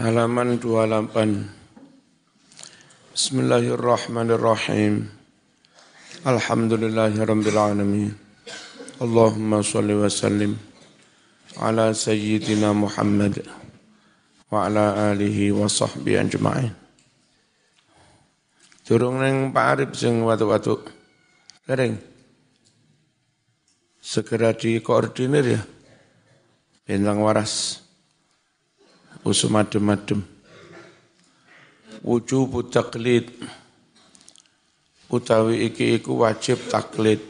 halaman 28 Bismillahirrahmanirrahim. Alhamdulillahirabbil Allahumma shalli wa sallim ala sayyidina Muhammad wa ala alihi wa sahbihi ajma'in. Durung neng Pak Arif sing watu-watu kering. Segera dikoordinir ya. Bintang waras usum adem-adem wujubu taklid utawi iki iku wajib taklid.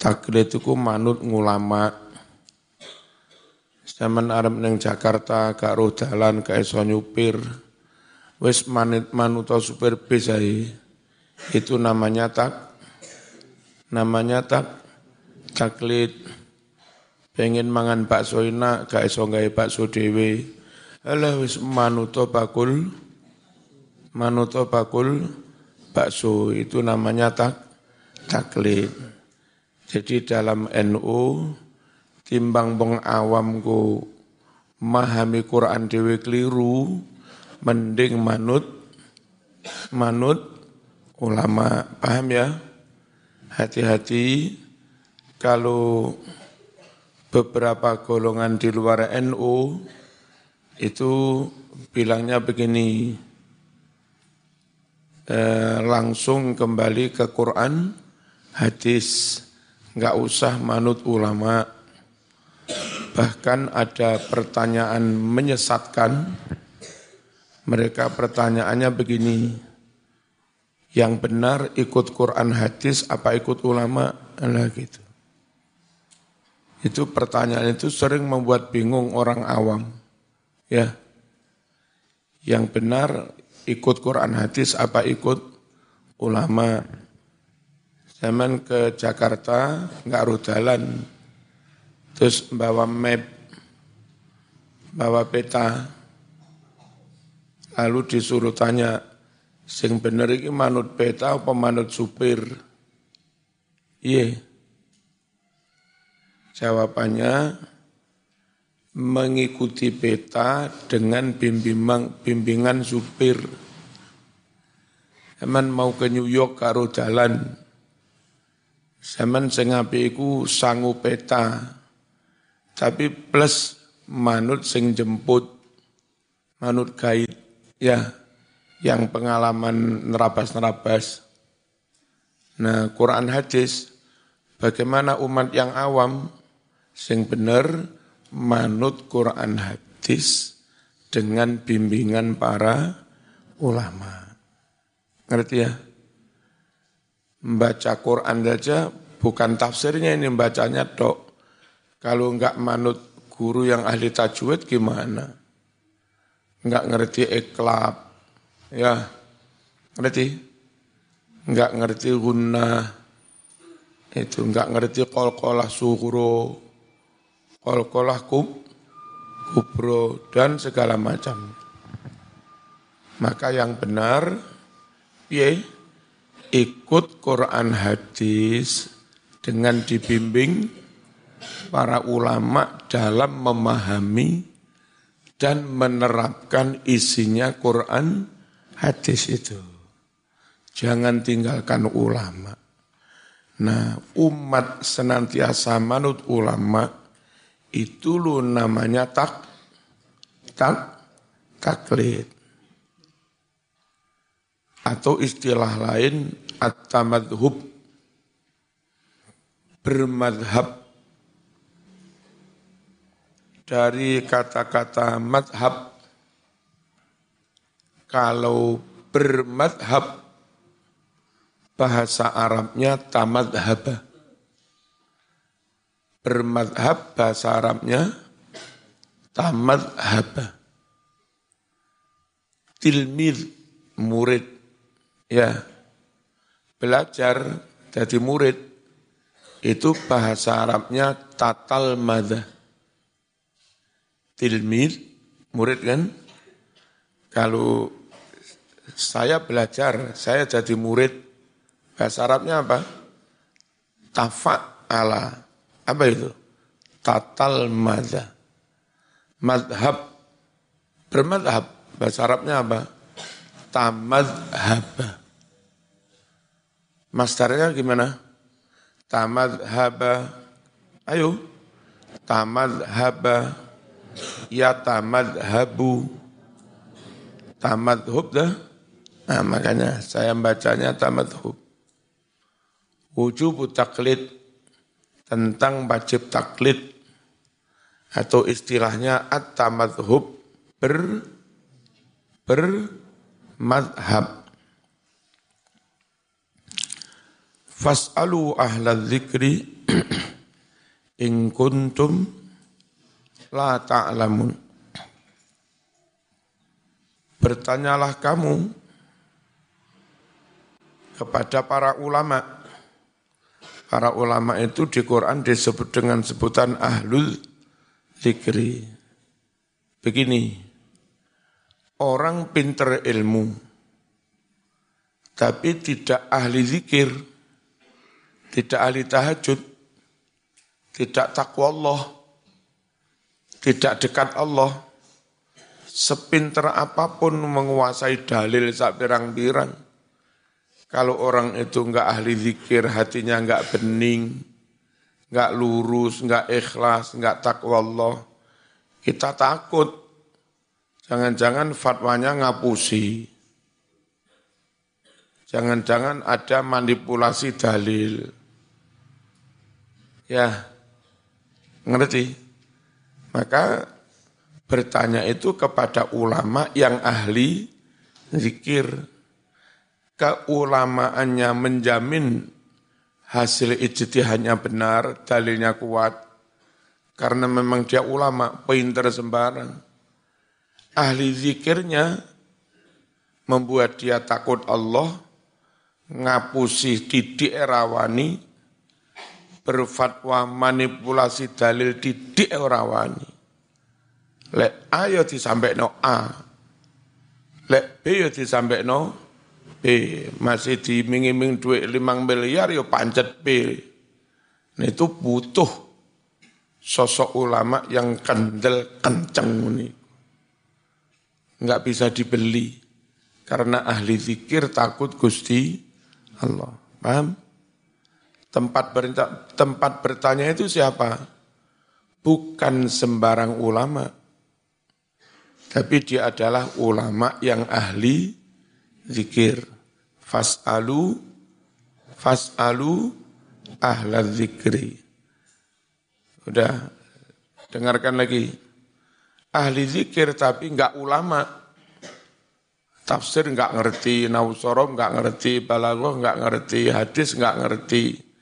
Taklid iku manut ngulama. Zaman Arab neng Jakarta gak roh dalan gak iso nyupir. Wis manit manuta supir bis itu namanya tak namanya tak taklid pengen mangan bakso enak gak iso gawe bakso dhewe. Alah wis manuto bakul. Manuto bakul bakso itu namanya tak taklid jadi dalam NU timbang bong awam ku memahami Quran dhewe keliru mending manut manut ulama. Paham ya? Hati-hati kalau beberapa golongan di luar NU itu bilangnya begini eh, langsung kembali ke Quran hadis nggak usah manut ulama. Bahkan ada pertanyaan menyesatkan mereka pertanyaannya begini yang benar ikut Quran hadis apa ikut ulama? Lah gitu itu pertanyaan itu sering membuat bingung orang awam. Ya. Yang benar ikut Quran hadis apa ikut ulama. Zaman ke Jakarta nggak jalan. Terus bawa map, bawa peta. Lalu disuruh tanya, sing bener ini manut peta apa manut supir? Iya. Yeah Jawabannya mengikuti peta dengan bimbingan, bimbingan supir. Zaman mau ke New York karo jalan. Zaman sing iku sangu peta. Tapi plus manut sing jemput, manut guide, ya, yang pengalaman nerabas-nerabas. Nah, Quran hadis, bagaimana umat yang awam sing bener manut Quran hadis dengan bimbingan para ulama. Ngerti ya? Membaca Quran saja bukan tafsirnya ini bacanya tok. Kalau enggak manut guru yang ahli tajwid gimana? Enggak ngerti iklab. Ya. Ngerti? Enggak ngerti guna. Itu enggak ngerti kol-kolah suhuro kolkolah kub, kubro, dan segala macam. Maka yang benar, ya, ikut Quran hadis dengan dibimbing para ulama dalam memahami dan menerapkan isinya Quran hadis itu. Jangan tinggalkan ulama. Nah, umat senantiasa manut ulama, itu lu namanya tak tak taklid atau istilah lain at-tamadhub. Bermadhab. Dari kata-kata madhab kalau bermadhab bahasa Arabnya tamadhabah bermadhab bahasa Arabnya tamadhab. Tilmid murid ya belajar jadi murid itu bahasa Arabnya tatal madha. Tilmid murid kan kalau saya belajar, saya jadi murid, bahasa Arabnya apa? Tafa ala apa itu? Tatal madha. Madhab Bermadhab, bahasa Arabnya apa? Tamadhab. Mastarnya gimana? Tamadhaba. Ayo. Tamadhaba. Ya tamadhabu. Tamadhub dah. Nah makanya saya bacanya tamadhub. Wujub taklid tentang wajib taklid atau istilahnya at-tamadhub ber madhab Fas'alu ahla dzikri in kuntum la ta'lamun. Bertanyalah kamu kepada para ulama. Para ulama itu di Quran disebut dengan sebutan ahlul zikri. Begini, orang pinter ilmu, tapi tidak ahli zikir, tidak ahli tahajud, tidak takwa Allah, tidak dekat Allah, sepinter apa pun menguasai dalil sak pirang-pirang. Kalau orang itu enggak ahli zikir, hatinya enggak bening, enggak lurus, enggak ikhlas, enggak takwa Allah, kita takut. Jangan-jangan fatwanya ngapusi. Jangan-jangan ada manipulasi dalil Ya, ngerti? Maka bertanya itu kepada ulama yang ahli zikir. Keulamaannya menjamin hasil ijtihadnya benar, dalilnya kuat. Karena memang dia ulama, pinter sembarang. Ahli zikirnya membuat dia takut Allah, ngapusi didik erawani, berfatwa manipulasi dalil didik ora wani. Lek A ya disampaikan A. Lek B ya disampaikan Masih dimingi-mingi duit 5 miliar ya pancet B. Nah itu butuh sosok ulama yang kendel kenceng ini. Enggak bisa dibeli. Karena ahli zikir takut Gusti Allah. Paham? Tempat bertanya, tempat bertanya itu siapa? Bukan sembarang ulama. Tapi dia adalah ulama yang ahli zikir. Fas'alu fas'alu ahla zikri. Udah, dengarkan lagi. Ahli zikir tapi enggak ulama. Tafsir enggak ngerti, nausoroh enggak ngerti, balagoh enggak ngerti, hadis enggak ngerti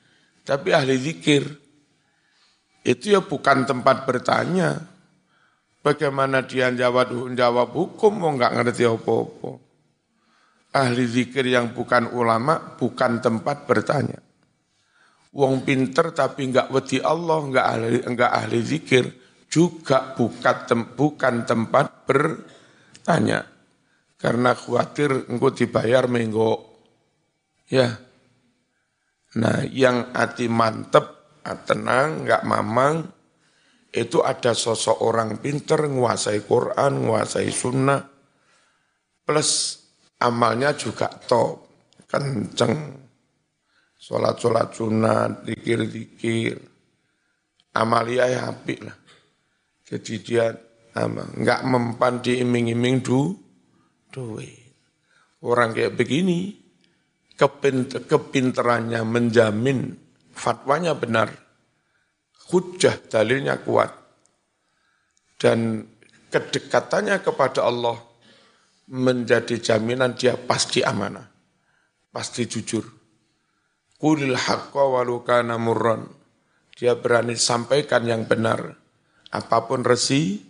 tapi ahli zikir. Itu ya bukan tempat bertanya. Bagaimana dia jawab, jawab hukum, mau nggak ngerti apa-apa. Ahli zikir yang bukan ulama, bukan tempat bertanya. Wong pinter tapi nggak wedi Allah, nggak ahli, nggak ahli zikir, juga bukan, tem, bukan tempat bertanya. Karena khawatir engkau dibayar menggo. Ya, Nah, yang hati mantep, tenang, nggak mamang, itu ada sosok orang pinter, nguasai Quran, nguasai sunnah, plus amalnya juga top, kenceng. Sholat-sholat sunnah, dikir-dikir, amalia ya apik lah. Jadi dia nggak mempan diiming-iming du, duit. Orang kayak begini, kepinterannya menjamin fatwanya benar, hujah dalilnya kuat, dan kedekatannya kepada Allah menjadi jaminan dia pasti amanah, pasti jujur. Kulil haqqa walukana murran. Dia berani sampaikan yang benar, apa pun resi,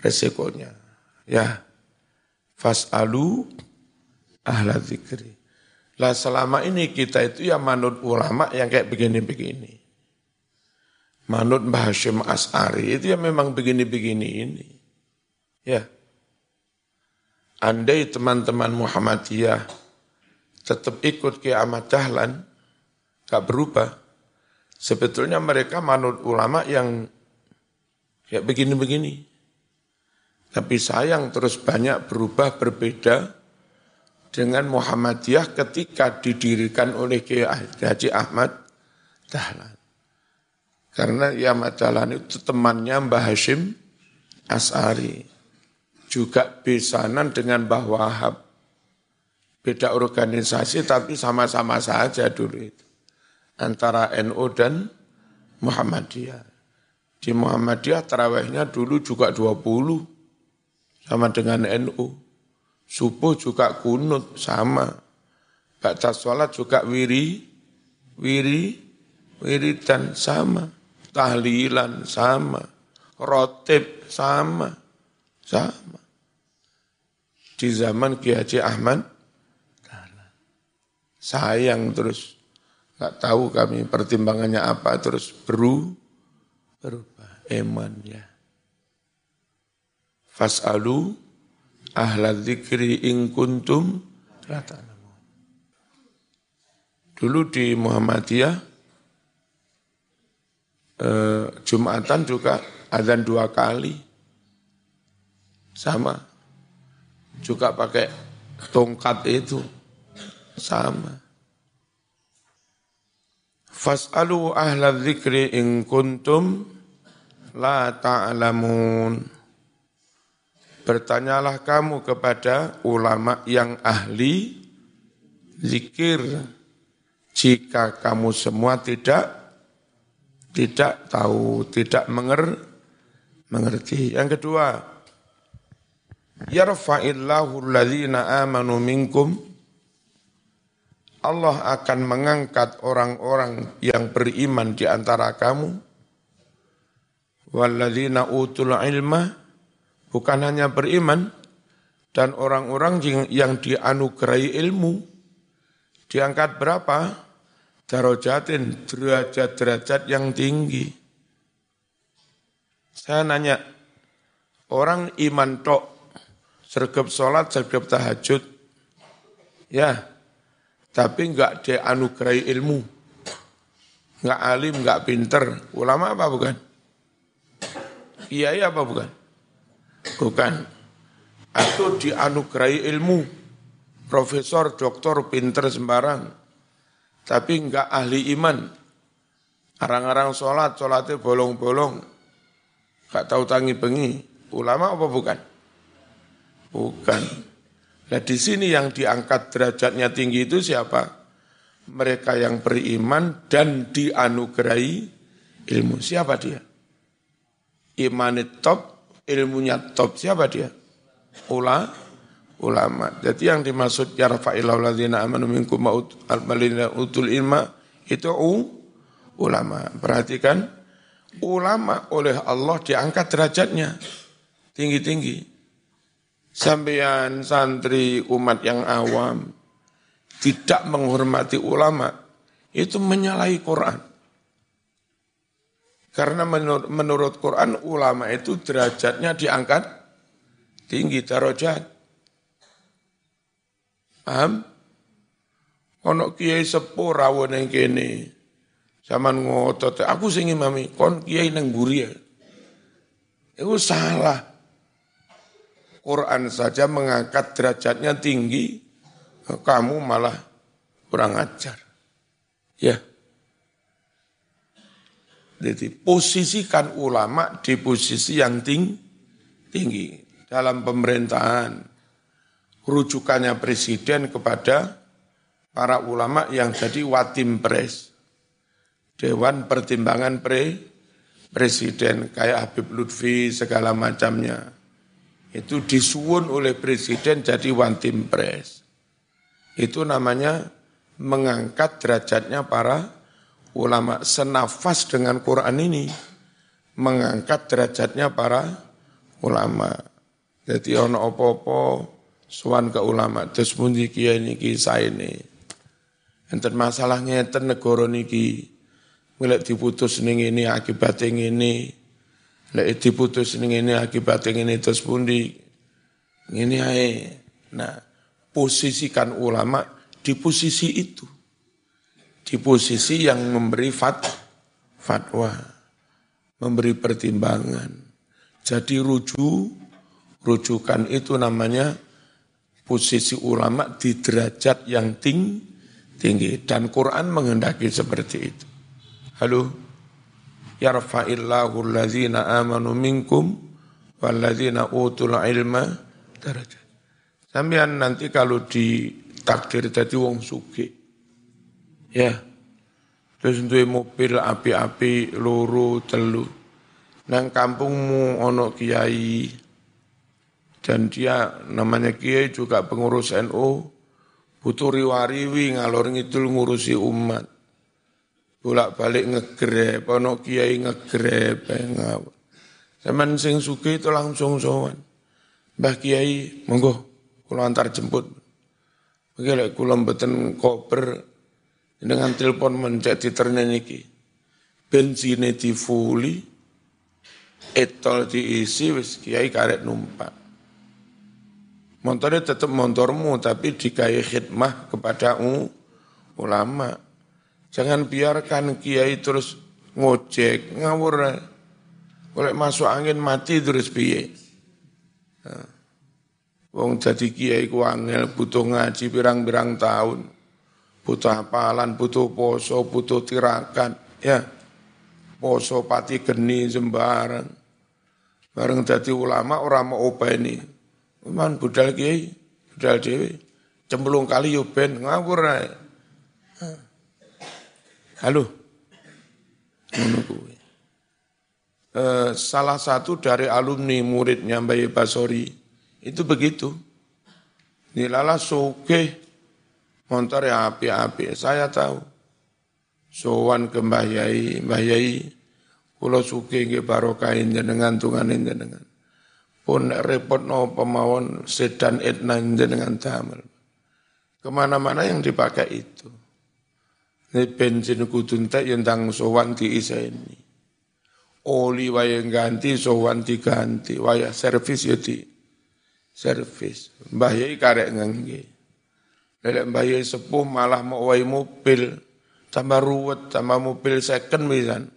resikonya. Ya, fas'alu ahla zikri. Lah selama ini kita itu ya manut ulama yang kayak begini-begini. Manut Mbah Hashim As'ari itu ya memang begini-begini ini. Ya. Andai teman-teman Muhammadiyah tetap ikut ke Ahmad Dahlan, gak berubah. Sebetulnya mereka manut ulama yang kayak begini-begini. Tapi sayang terus banyak berubah berbeda dengan Muhammadiyah ketika didirikan oleh Kiai Haji Ahmad Dahlan. Karena ya Ahmad Dahlan itu temannya Mbah Hashim As'ari. Juga besanan dengan Mbah Wahab. Beda organisasi tapi sama-sama saja dulu itu. Antara NU dan Muhammadiyah. Di Muhammadiyah terawihnya dulu juga 20 sama dengan NU. Subuh juga kunut sama. Baca sholat juga wiri, wiri, wiridan sama. Tahlilan sama. Rotib sama. Sama. Di zaman Ki Haji Ahmad, sayang terus. Gak tahu kami pertimbangannya apa terus beru, berubah eman ya. Fas'alu ahla dzikri in kuntum Dulu di Muhammadiyah eh, Jumatan juga azan dua kali. Sama. Juga pakai tongkat itu. Sama. Fas'alu ahla dzikri in kuntum la ta'lamun. Bertanyalah kamu kepada ulama yang ahli zikir jika kamu semua tidak tidak tahu, tidak menger, mengerti. Yang kedua, yarfa'illahu alladhina amanu minkum Allah akan mengangkat orang-orang yang beriman di antara kamu walladzina utul ilma bukan hanya beriman dan orang-orang yang, dianugerahi ilmu diangkat berapa? Darojatin, derajat-derajat yang tinggi. Saya nanya, orang iman tok, sergap sholat, sergap tahajud, ya, tapi enggak dianugerahi ilmu, enggak alim, enggak pinter, ulama apa bukan? Iya, iya apa bukan? Bukan. Atau dianugerahi ilmu. Profesor, doktor, pinter sembarang. Tapi enggak ahli iman. Arang-arang sholat, sholatnya bolong-bolong. Enggak tahu tangi bengi. Ulama apa bukan? Bukan. Nah di sini yang diangkat derajatnya tinggi itu siapa? Mereka yang beriman dan dianugerahi ilmu. Siapa dia? Iman top, ilmunya top siapa dia? Ula, ulama. Jadi yang dimaksud ya rafa'illahu ladzina amanu minkum utul ilma itu u, ulama. Perhatikan ulama oleh Allah diangkat derajatnya tinggi-tinggi. Sampeyan santri umat yang awam tidak menghormati ulama itu menyalahi Quran. Karena menurut, menurut Quran ulama itu derajatnya diangkat tinggi darajat. Paham? Ono kiai sepuh rawon yang kene. Zaman ngotot, aku sing imami, kon kiai nang ya. Itu salah. Quran saja mengangkat derajatnya tinggi, kamu malah kurang ajar. Ya. Jadi posisikan ulama di posisi yang ting, tinggi dalam pemerintahan. Rujukannya presiden kepada para ulama yang jadi watim pres. Dewan Pertimbangan Pre, Presiden kayak Habib Lutfi segala macamnya. Itu disuun oleh Presiden jadi watim pres. Itu namanya mengangkat derajatnya para ulama senafas dengan Quran ini mengangkat derajatnya para ulama. Jadi ono opo-opo suan ke ulama terus pundi kiai niki ini. Enten masalahnya enten negara niki mulai diputus ning ini akibat ini. Lek diputus ning ini akibat ini terus pundi ini ae. Nah, posisikan ulama di posisi itu di posisi yang memberi fat, fatwa, memberi pertimbangan. Jadi rujuk, rujukan itu namanya posisi ulama di derajat yang ting, tinggi. Dan Quran menghendaki seperti itu. Halo? Yarfa'illahu allazina amanu minkum wallazina utul ilma derajat. Sampean nanti kalau ditakdir jadi wong suki. Ya. Terus duwe mobil api-api loro telu. Nang kampungmu ono kiai dan dia namanya kiai juga pengurus NU butuh riwariwi ngalor ngidul ngurusi umat bolak balik ngegrep ono kiai ngegrep ngawur. Zaman sing suki itu langsung sowan. Mbah Kiai monggo kula antar jemput. Bagaimana kula mboten koper dengan telepon mencet titerne niki bensin di fully etol diisi wis kiai karek numpak. Motornya tetap motormu, tapi dikai khidmah kepada ulama. Jangan biarkan kiai terus ngojek, ngawur. Oleh masuk angin mati terus piye. Wong jadi kiai ku angel, butuh ngaji pirang-pirang tahun. Butuh hafalan, butuh poso, butuh tirakat. Ya, poso pati geni sembarang. Bareng jadi ulama orang mau ini. Man budal kiai, budal dewi, cemplung kali yo ben ngawur. Halo. Eh, salah satu dari alumni muridnya Mbak Basori itu begitu. Nilala soke motor ya api-api. Saya tahu. Sowan ke Mbah Yai, Mbah Yai, kula suke nggih barokahin jenengan tunganin jenengan pun repot no pemawon sedan etna dengan damel. Ke mana-mana yang dipakai itu. Ini bensin kudun tak yang tang sowan di isa ini. Oli waya ganti, sowan diganti. Waya servis ya di servis. Mbah Yai karek ngangge. Lelek Mbah Yai sepuh malah mau wai mobil. Tambah ruwet, tambah mobil second misalnya.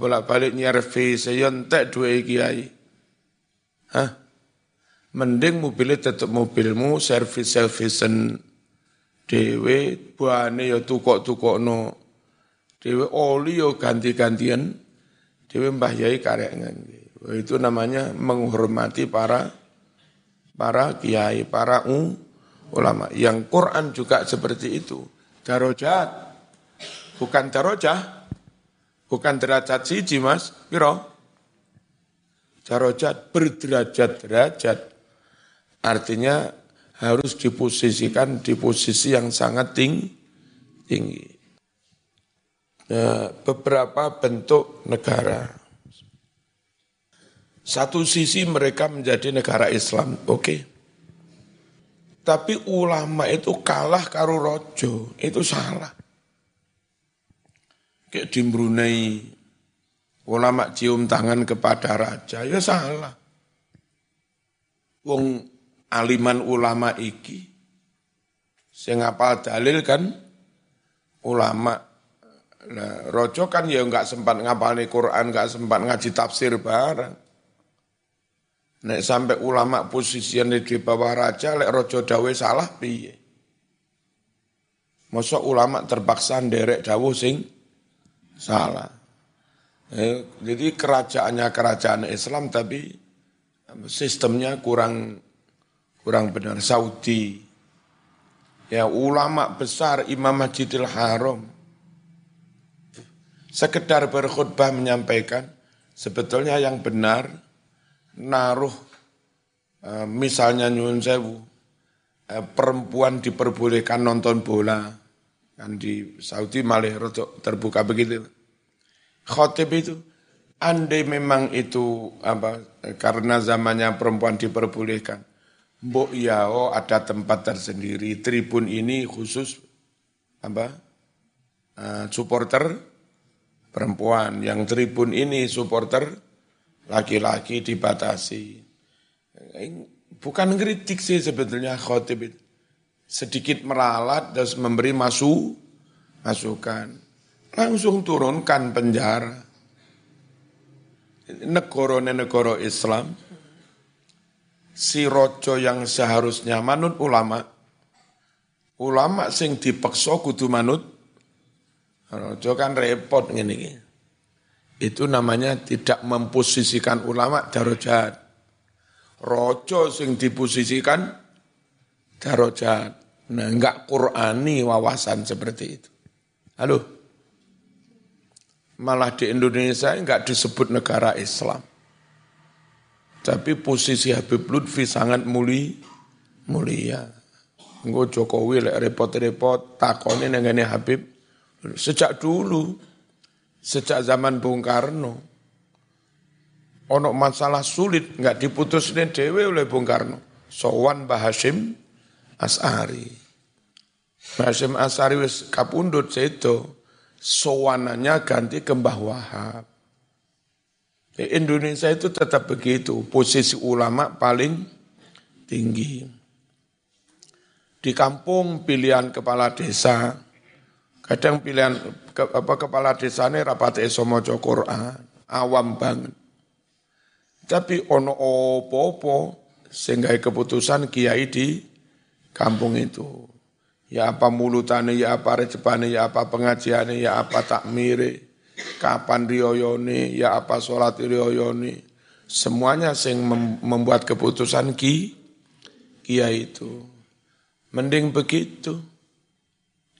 Bolak-balik nyervis, tak dua kiai Hah? Mending mobilnya tetap mobilmu, servis-servisen dewe, buahnya ya tukok-tukok no. Dewe oli ya ganti-gantian, dewe mbah yai karek Itu namanya menghormati para para kiai, para ulama. Yang Quran juga seperti itu. Darojat, bukan darojah, bukan derajat siji mas, piro? darajat berderajat-derajat. Artinya harus diposisikan di posisi yang sangat tinggi. tinggi. Nah, beberapa bentuk negara. Satu sisi mereka menjadi negara Islam, oke. Okay. Tapi ulama itu kalah karo rojo, itu salah. Kayak di Brunei, ulama cium tangan kepada raja, ya salah. Wong aliman ulama iki, sing ngapal dalil kan ulama. Nah, rojo kan ya nggak sempat ngapalin Quran, nggak sempat ngaji tafsir bareng. Nek sampai ulama posisinya di bawah raja, lek rojo dawe salah piye? Masa ulama terpaksa derek dawuh sing salah. Eh, jadi kerajaannya kerajaan Islam tapi sistemnya kurang kurang benar. Saudi, ya ulama besar Imam Masjidil Haram, sekedar berkhutbah menyampaikan sebetulnya yang benar naruh eh, misalnya nyun sewu eh, perempuan diperbolehkan nonton bola kan di Saudi malah terbuka begitu khotib itu andai memang itu apa karena zamannya perempuan diperbolehkan mbok ya oh ada tempat tersendiri. Tribun ini khusus apa uh, supporter perempuan. Yang tribun ini supporter laki-laki dibatasi. Bukan kritik sih sebetulnya khotib sedikit meralat dan memberi masuk masukan. Langsung turunkan penjara. Negara Islam si rojo yang seharusnya manut ulama, ulama sing dipeksa kudu manut, rojo kan repot ngene Itu namanya tidak memposisikan ulama darajat. Rojo sing diposisikan darajat. Nah, enggak Qur'ani wawasan seperti itu. Halo? Malah di Indonesia enggak disebut negara Islam. Tapi posisi Habib Lutfi sangat muli, mulia. Engko Jokowi lek repot-repot takone nengane Habib sejak dulu sejak zaman Bung Karno ono masalah sulit nggak diputus dewe oleh Bung Karno. Sowan Bahashim As'ari. Bahashim As'ari wis kapundut seto sowanannya ganti ke Mbah Wahab. Indonesia itu tetap begitu, posisi ulama paling tinggi. Di kampung pilihan kepala desa, kadang pilihan ke, apa kepala desa ini rapat esomojo Quran, awam banget. Tapi ono opo-opo sehingga keputusan kiai di kampung itu. Ya apa mulutane, ya apa recepane, ya apa pengajiannya, ya apa takmire kapan rioyone, ya apa sholat rioyone. Semuanya sing membuat keputusan ki, kia itu. Mending begitu.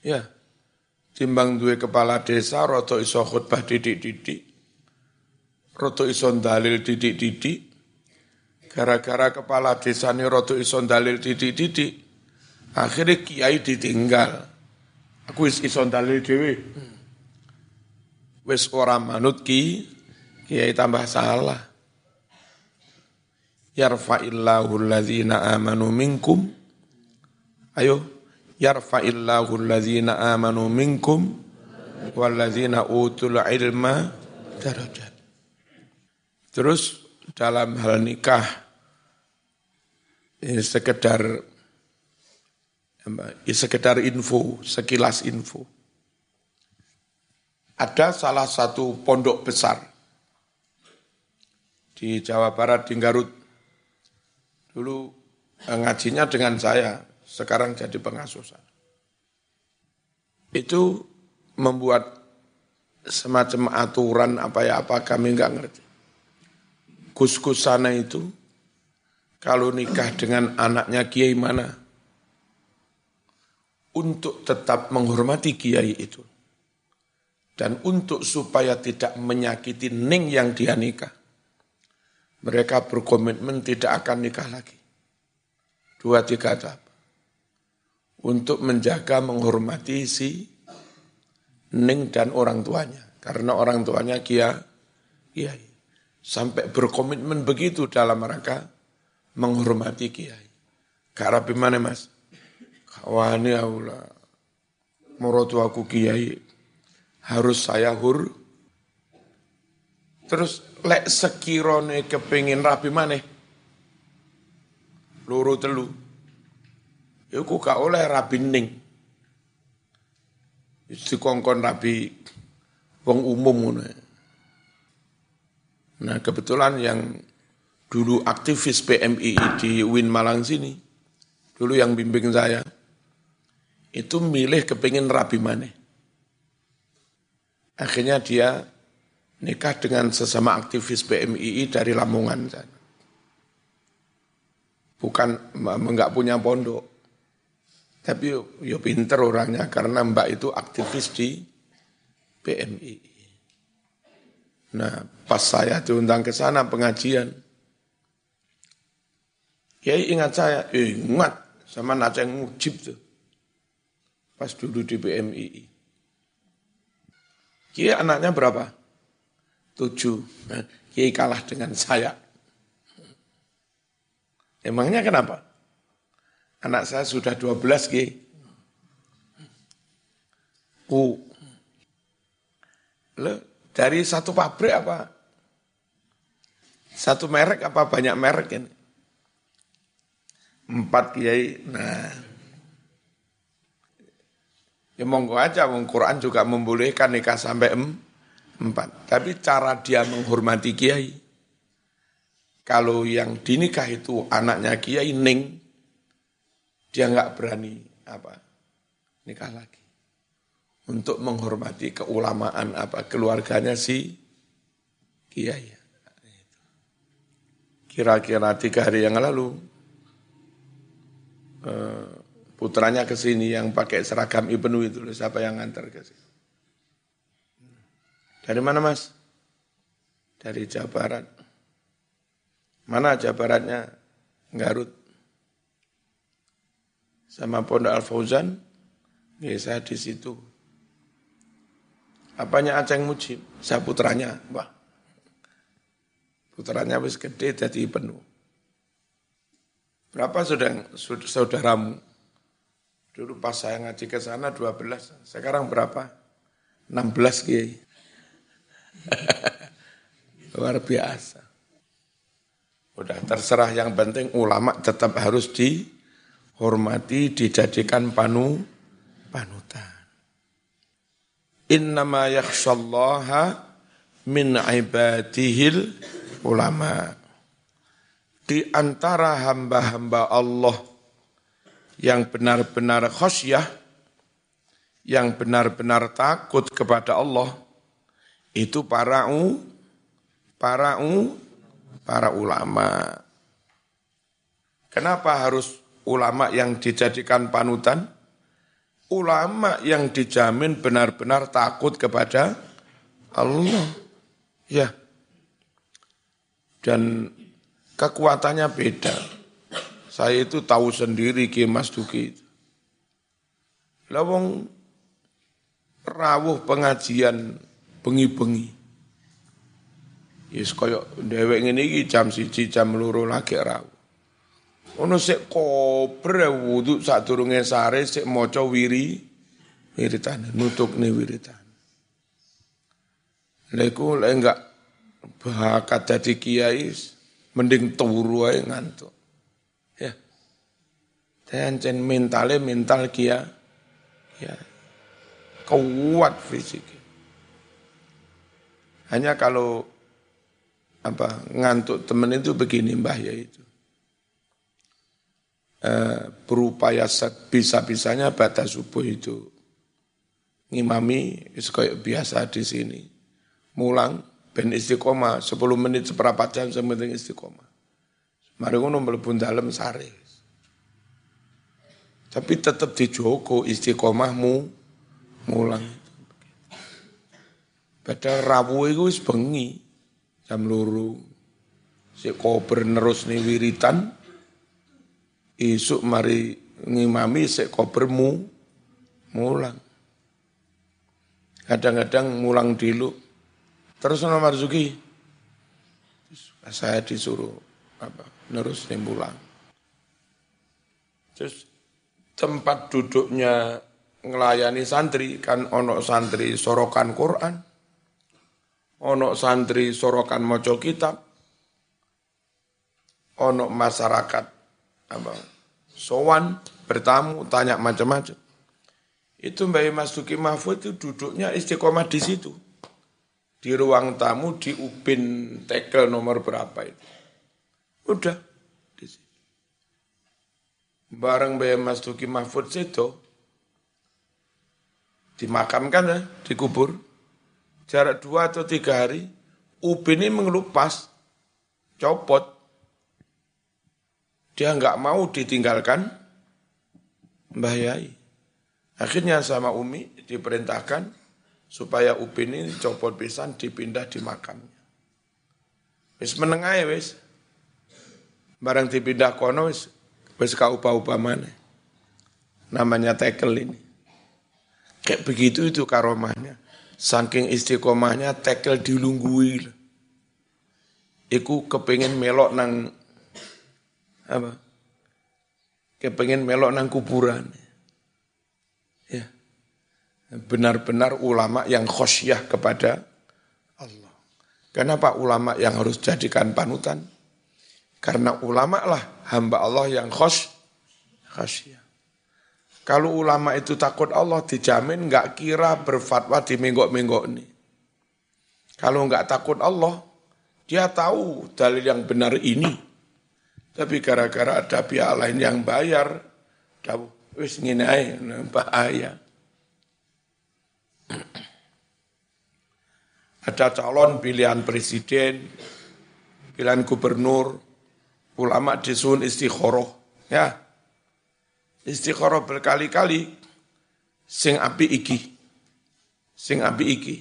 Ya, timbang duwe kepala desa, roto iso khutbah didik-didik. Roto iso dalil didik-didik. Gara-gara kepala desa ini roto iso dalil didik-didik. Akhirnya kiai ditinggal. Aku iso dalil dewe. Hmm wis ora manut ki kiai tambah salah. Yarfa'illahu alladzina amanu minkum. Ayo yarfa'illahu alladzina amanu minkum walladzina utul ilma darajat terus dalam hal nikah ini sekedar sekedar info sekilas info ada salah satu pondok besar di Jawa Barat, di Garut. Dulu eh, ngajinya dengan saya, sekarang jadi pengasuh saya. Itu membuat semacam aturan apa ya apa kami nggak ngerti. Gus-gus sana itu kalau nikah dengan anaknya kiai mana untuk tetap menghormati kiai itu dan untuk supaya tidak menyakiti Ning yang dia nikah, mereka berkomitmen tidak akan nikah lagi. Dua tiga tahap. Untuk menjaga menghormati si Ning dan orang tuanya. Karena orang tuanya kia, kiai. Sampai berkomitmen begitu dalam rangka menghormati kiai. Karena bagaimana mas? Kawani Allah. Morotu aku kiai harus saya hur. Terus lek sekirone kepingin rapi mana? Luru telu. Iku gak oleh rapi ning. kongkon rapi wong umum ngono. Nah kebetulan yang dulu aktivis PMI di Win Malang sini, dulu yang bimbing saya, itu milih kepingin rapi mana. Akhirnya dia nikah dengan sesama aktivis PMII dari Lamongan. Bukan enggak punya pondok. Tapi yo, pinter orangnya karena mbak itu aktivis di PMII. Nah, pas saya diundang ke sana pengajian, Kiai ingat saya, ingat sama Naceng Mujib tuh. Pas dulu di PMII. Kiai anaknya berapa? Tujuh. Nah, Kiai kalah dengan saya. Emangnya kenapa? Anak saya sudah dua belas Kiai. U. Le, dari satu pabrik apa? Satu merek apa banyak merek ini? Empat kiai. Nah, Ya monggo aja, wong Quran juga membolehkan nikah sampai em, empat. Tapi cara dia menghormati kiai. kalau yang dinikah itu anaknya kiai ning, dia nggak berani apa nikah lagi untuk menghormati keulamaan apa keluarganya si kiai. Kira-kira tiga hari yang lalu eh, putranya ke sini yang pakai seragam Ibnu itu siapa yang ngantar ke sini? Dari mana mas? Dari Jawa Barat. Mana Jawa Baratnya? Garut. Sama Pondok Al Fauzan, ya saya di situ. Apanya Aceng Mujib? Saya putranya, wah. Putranya wis gede jadi penuh. Berapa sudah saudaramu? Dulu pas saya ngaji ke sana 12, sekarang berapa? 16 kiai. Luar biasa. Udah terserah yang penting ulama tetap harus dihormati, dijadikan panu, panutan. Innama yakhshallaha min ibadihil ulama. Di antara hamba-hamba Allah yang benar-benar khosyah, yang benar-benar takut kepada Allah, itu para u, para u, para ulama. Kenapa harus ulama yang dijadikan panutan? Ulama yang dijamin benar-benar takut kepada Allah. Ya. Dan kekuatannya beda. Saya itu tahu sendiri Ki Mas Duki. Lawong rawuh pengajian bengi-bengi. Yes koyo dhewek ngene iki jam siji jam loro lagi rawuh. Ono sik kobre wudu sadurunge sare sik maca wiri wiritan nutukne wiritan. Lha iku lek enggak bakat dadi kiai mending turu ae ngantuk. Tencen mentale mental kia, ya kuat fisik. Hanya kalau apa ngantuk temen itu begini mbah ya itu. E, berupaya bisa-bisanya batas subuh itu ngimami kayak biasa di sini. Mulang ben istiqomah 10 menit seberapa jam sementing istiqomah. Mari ngono mlebu dalem sare. Tapi tetap dijogo istiqomahmu mulang. Padahal rawu itu wis bengi jam luru. Si kober nerus nih wiritan. Isuk mari ngimami si kobermu mulang. Kadang-kadang mulang dulu. Terus nomor Marzuki, saya disuruh apa nerus nih mulang. Terus tempat duduknya ngelayani santri kan ono santri sorokan Quran, ono santri sorokan moco kitab, ono masyarakat apa sowan bertamu tanya macam-macam. Itu Mbak Mas Duki Mahfud itu duduknya istiqomah di situ. Di ruang tamu di Ubin Tekel nomor berapa itu. Udah bareng Mbak Mas Duki Mahfud itu dimakamkan ya, dikubur. Jarak dua atau tiga hari, Upin ini mengelupas, copot. Dia nggak mau ditinggalkan Mbah Yai. Akhirnya sama Umi diperintahkan supaya Upin ini copot pisan dipindah di makamnya. Wis menengah ya wis. Barang dipindah kono wis Wes kau upah-upah mana? Namanya tekel ini. Kayak begitu itu karomahnya. Saking istiqomahnya tekel dilunggui. Iku kepengen melok nang apa? Kepengen melok nang kuburan. Ya. Benar-benar ulama yang khosyah kepada Allah. Kenapa ulama yang harus jadikan panutan? Karena ulama lah hamba Allah yang khos, khasyah. Kalau ulama itu takut Allah dijamin nggak kira berfatwa di menggok-menggok ini. Kalau nggak takut Allah, Dia tahu dalil yang benar ini. Tapi gara-gara ada pihak lain yang bayar, tahu, wis ngene ae bahaya. Ada calon pilihan presiden, pilihan gubernur, ulama disun istiqoroh, ya. Istiqoroh berkali-kali, sing api iki, sing api iki.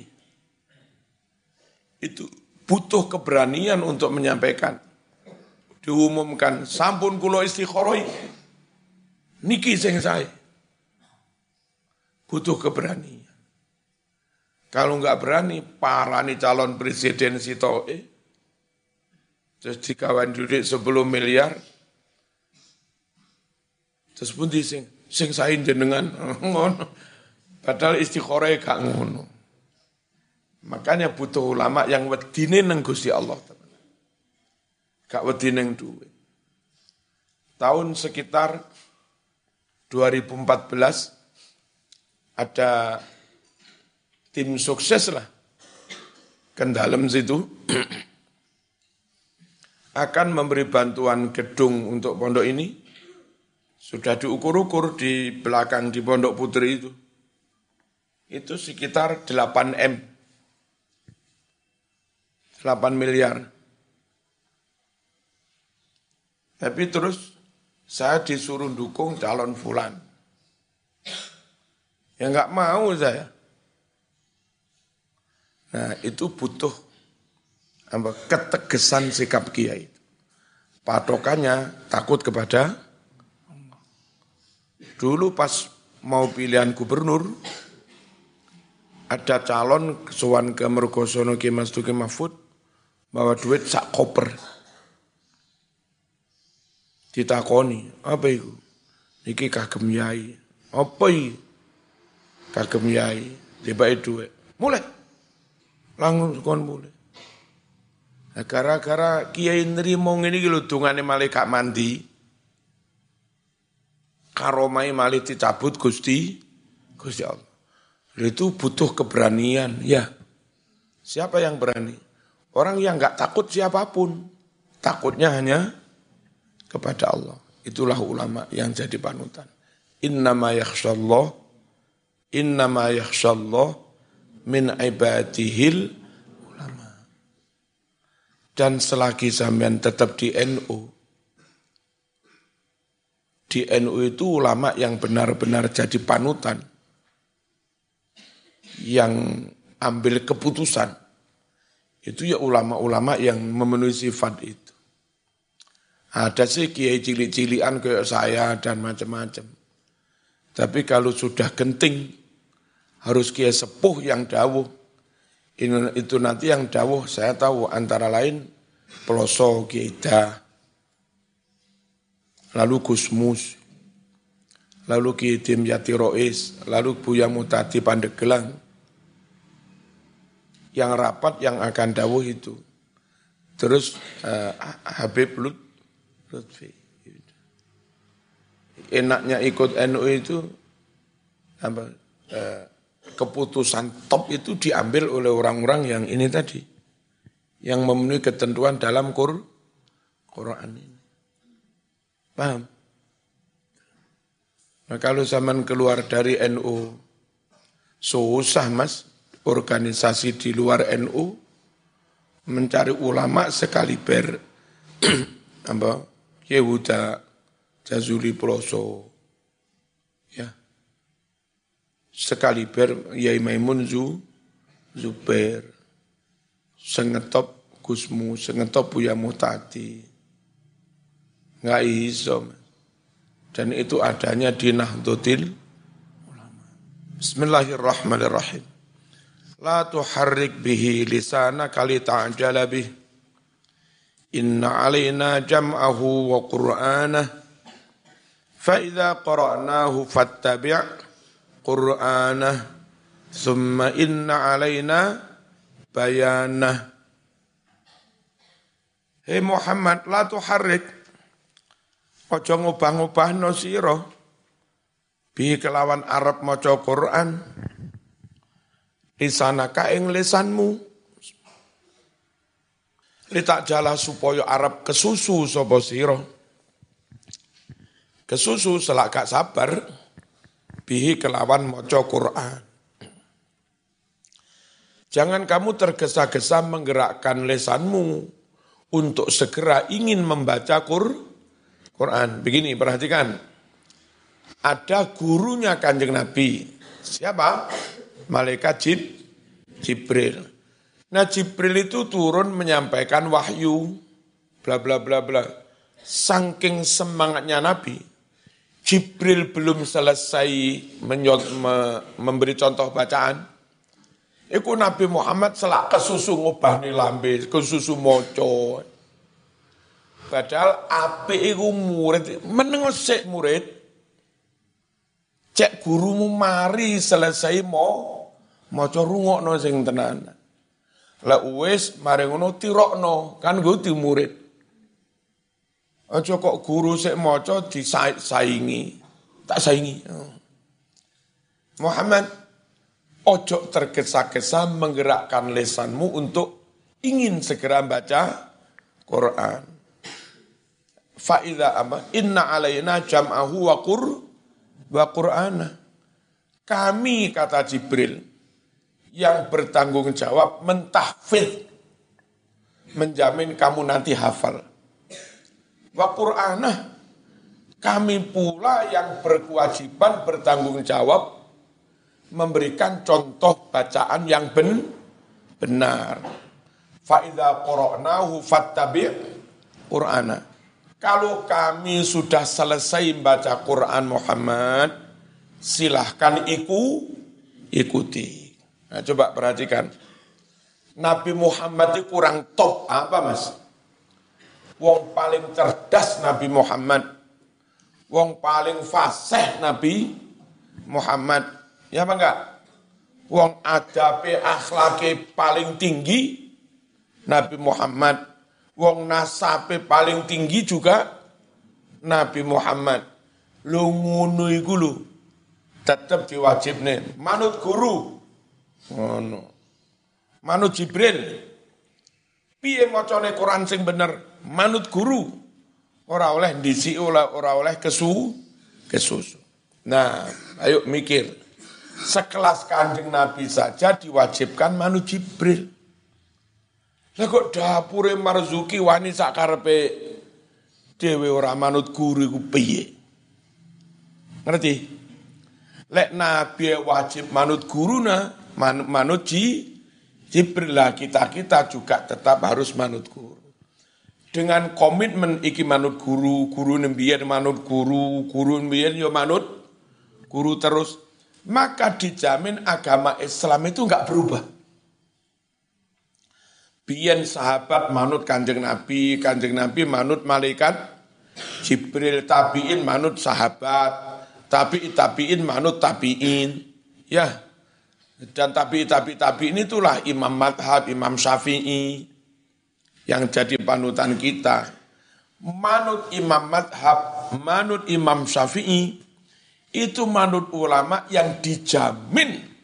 Itu butuh keberanian untuk menyampaikan. Diumumkan, sampun kulo istikharoi, niki sing saya. Butuh keberanian. Kalau nggak berani, parani calon presiden Sito, eh, terus dikawan duit sebelum miliar, terus pun dising, sing sain jenengan. Padahal istikharah gak ngono. Makanya butuh ulama yang wedine nang Gusti Allah. Gak wedi nang duit. Tahun sekitar 2014 ada tim sukses lah ke dalam situ akan memberi bantuan gedung untuk pondok ini sudah diukur-ukur di belakang di pondok putri itu itu sekitar 8 M 8 miliar. Tapi terus saya disuruh dukung calon fulan. Ya nggak mau saya. Nah itu butuh apa, ketegasan sikap kiai. Patokannya takut kepada Dulu pas mau pilihan gubernur, ada calon kesuwan ke Mergosono Ki Mas Duki Mahfud, bawa duit sak koper. Ditakoni, apa itu? Niki kagem yai. Apa iki? Kagem yai, tiba duit. Mulai. Langsung kon mulai. Nah, gara-gara kiai nerimo ngene iki lho dungane malaikat mandi. Karomai malih dicabut Gusti Gusti Allah. Itu butuh keberanian, ya. Siapa yang berani? Orang yang nggak takut siapa pun, takutnya hanya kepada Allah. Itulah ulama yang jadi panutan. Innama yakhshallah, innama yakhshallah min ibadihil. Dan selagi sampean tetap di NU, di NU itu ulama yang benar-benar jadi panutan, yang ambil keputusan, itu ya ulama-ulama yang memenuhi sifat itu. Ada sih kiai cilik-cilian kayak saya dan macam-macam. Tapi kalau sudah genting, harus kiai sepuh yang dawuh. Itu nanti yang dawuh saya tahu antara lain Peloso Kiai lalu Gusmus, lalu Kiai Yati Rois, lalu Buya Mutati Pandegelang, yang rapat yang akan dawuh itu. Terus uh, Habib Lut, Lutfi. Enaknya ikut NU itu apa, uh, keputusan top itu diambil oleh orang-orang yang ini tadi. Yang memenuhi ketentuan dalam Qur Quran ini. Paham? Nah kalau zaman keluar dari NU, susah mas, organisasi di luar NU mencari ulama sekaliber apa Yehuda Jazuli Ploso ya sekaliber Yai Maimun Zu Zubair. Sengetop Gusmu sengetop Buya Mutati nggak iso dan itu adanya di Nahdlatul Bismillahirrahmanirrahim. La tuharrik bihi lisana kali ta'jala bih. Inna alaina jam'ahu wa qur'anah. Fa'idha qara'nahu fattabi' qur'anah. Thumma inna alaina bayanah. Hei Muhammad, la tuharrik. Ojo ngubah-ngubah no siro. Bi kelawan Arab maca Quran lisanaka ing lisanmu Litak jala supaya Arab kesusu sapa sira. Kesusu selak gak sabar bihi kelawan maca Quran. Jangan kamu tergesa-gesa menggerakkan lesanmu untuk segera ingin membaca Quran. Begini, perhatikan. Ada gurunya kanjeng Nabi. Siapa? Malaikat Jib, Jibril. Nah Jibril itu turun menyampaikan wahyu, bla bla bla bla. Saking semangatnya Nabi, Jibril belum selesai memberi contoh bacaan. Iku Nabi Muhammad selak kesusu ngubah nih lambe, kesusu moco. Padahal api iku murid, menengosek murid. Cek gurumu mari selesai mau maca rungokno sing tenan. Lah wis mari ngono tirokno, kan gue murid. Aja kok guru sik maca disaingi. Tak saingi. Muhammad ojo tergesa-gesa menggerakkan lesanmu untuk ingin segera baca Quran. Fa'idha apa? Inna alaina jam'ahu wa qur wa qur'ana. Kami kata Jibril yang bertanggung jawab mentahfidz menjamin kamu nanti hafal. Wa Qur'anah kami pula yang berkewajiban bertanggung jawab memberikan contoh bacaan yang ben, benar. Fa'idha qara'nahu fattabi' Qur'ana. Kalau kami sudah selesai baca Quran Muhammad, silahkan iku, ikuti. Nah, coba perhatikan. Nabi Muhammad itu kurang top apa mas? Wong paling cerdas Nabi Muhammad. Wong paling fasih Nabi Muhammad. Ya apa enggak? Wong adabe akhlake paling tinggi Nabi Muhammad. Wong nasabe paling tinggi juga Nabi Muhammad. Lu ngono iku lu tetep diwajibne manut guru Ngono. Manut Jibril. Piye macane Quran sing bener? Manut guru. Ora oleh ndisi ora ora oleh kesu kesusu. Nah, ayo mikir. Sekelas kanjeng Nabi saja diwajibkan manut Jibril. Lah kok dapure Marzuki wani sakarepe dhewe ora manut guru iku piye? Ngerti? Lek Nabi wajib manut guruna, man, manut ji, Jibril lah kita-kita juga tetap harus manut guru. Dengan komitmen iki manut guru, guru nembian manut guru, guru nembian yo manut guru terus, maka dijamin agama Islam itu enggak berubah. Biyen sahabat manut kanjeng Nabi, kanjeng Nabi manut malaikat, Jibril tabiin manut sahabat, tapi tabiin manut tabiin. Ya, dan tapi ini itulah Imam Madhab, Imam Syafi'i yang jadi panutan kita. Manut Imam Madhab, manut Imam Syafi'i, itu manut ulama yang dijamin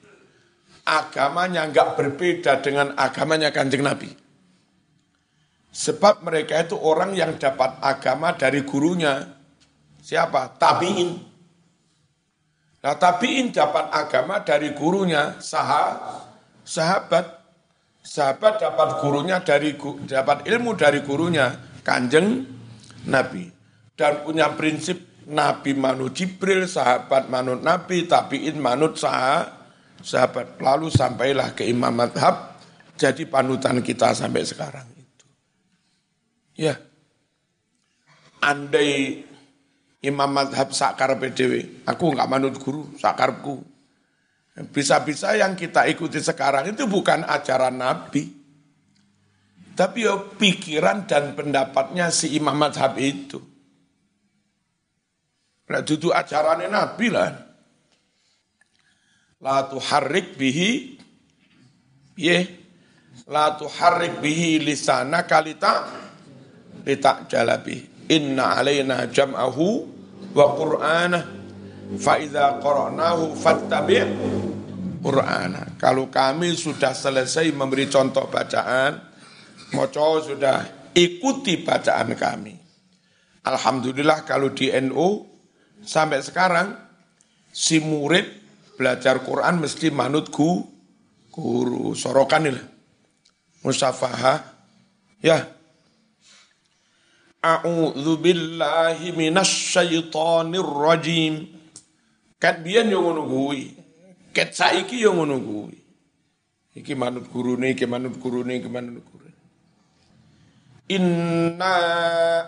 agamanya nggak berbeda dengan agamanya kanjeng Nabi. Sebab mereka itu orang yang dapat agama dari gurunya. Siapa? Tabi'in. Nah tabiin dapat agama dari gurunya sah, sahabat. Sahabat dapat gurunya dari dapat ilmu dari gurunya kanjeng Nabi dan punya prinsip Nabi manut Jibril, sahabat manut Nabi, tabiin manut sah, sahabat. Lalu sampailah ke Imam Madhab, jadi panutan kita sampai sekarang itu. Ya, andai imam madhab sakar PDW. Aku nggak manut guru, sakarku. Bisa-bisa yang kita ikuti sekarang itu bukan ajaran Nabi. Tapi ya pikiran dan pendapatnya si imam madhab itu. Nah, itu ajarannya Nabi lah. La tuharrik bihi, ye, la tuharrik bihi lisana kalita, litak jalabi. Inna alaina jam'ahu wa qur'anah fa idza qara'nahu fattabi' qur'ana. Kalau kami sudah selesai memberi contoh bacaan, Moco sudah ikuti bacaan kami. Alhamdulillah kalau di NU sampai sekarang si murid belajar Quran mesti manut gu, guru sorokan ini. Ya. A'udzu billahi minasyaitonir rajim. Kat biyen yo ngono. Ket saiki yo ngono kuwi. Iki manut gurune, iki manut gurune, iki manut gurune. Inna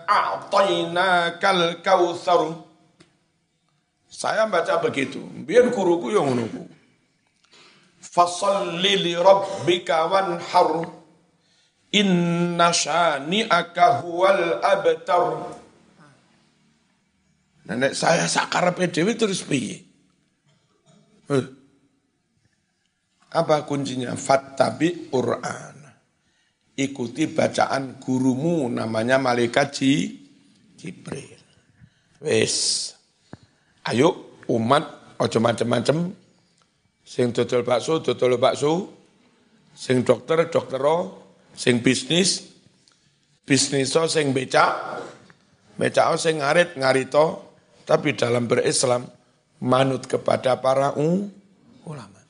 a'tayna kal kautsar. Saya baca begitu. Biar guruku yang menunggu. Fasalli li rabbika wanhar. Inna syani'aka huwal abtar. Nenek saya sakar PDW terus piye? Apa kuncinya? Fattabi Qur'an ikuti bacaan gurumu namanya malaikat Jibril. Wes. Ayo umat ojo macem-macem sing dodol bakso dodol bakso sing dokter doktero sing bisnis bisnis sing becak becak sing ngarit ngarito tapi dalam berislam manut kepada para ulama.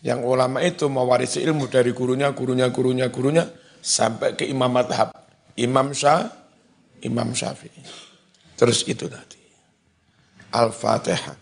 Yang ulama itu mewarisi ilmu dari gurunya, gurunya, gurunya, gurunya, sampai ke imam madhab. Imam Syah, Imam Syafi'i. Terus itu tadi. Al-Fatihah.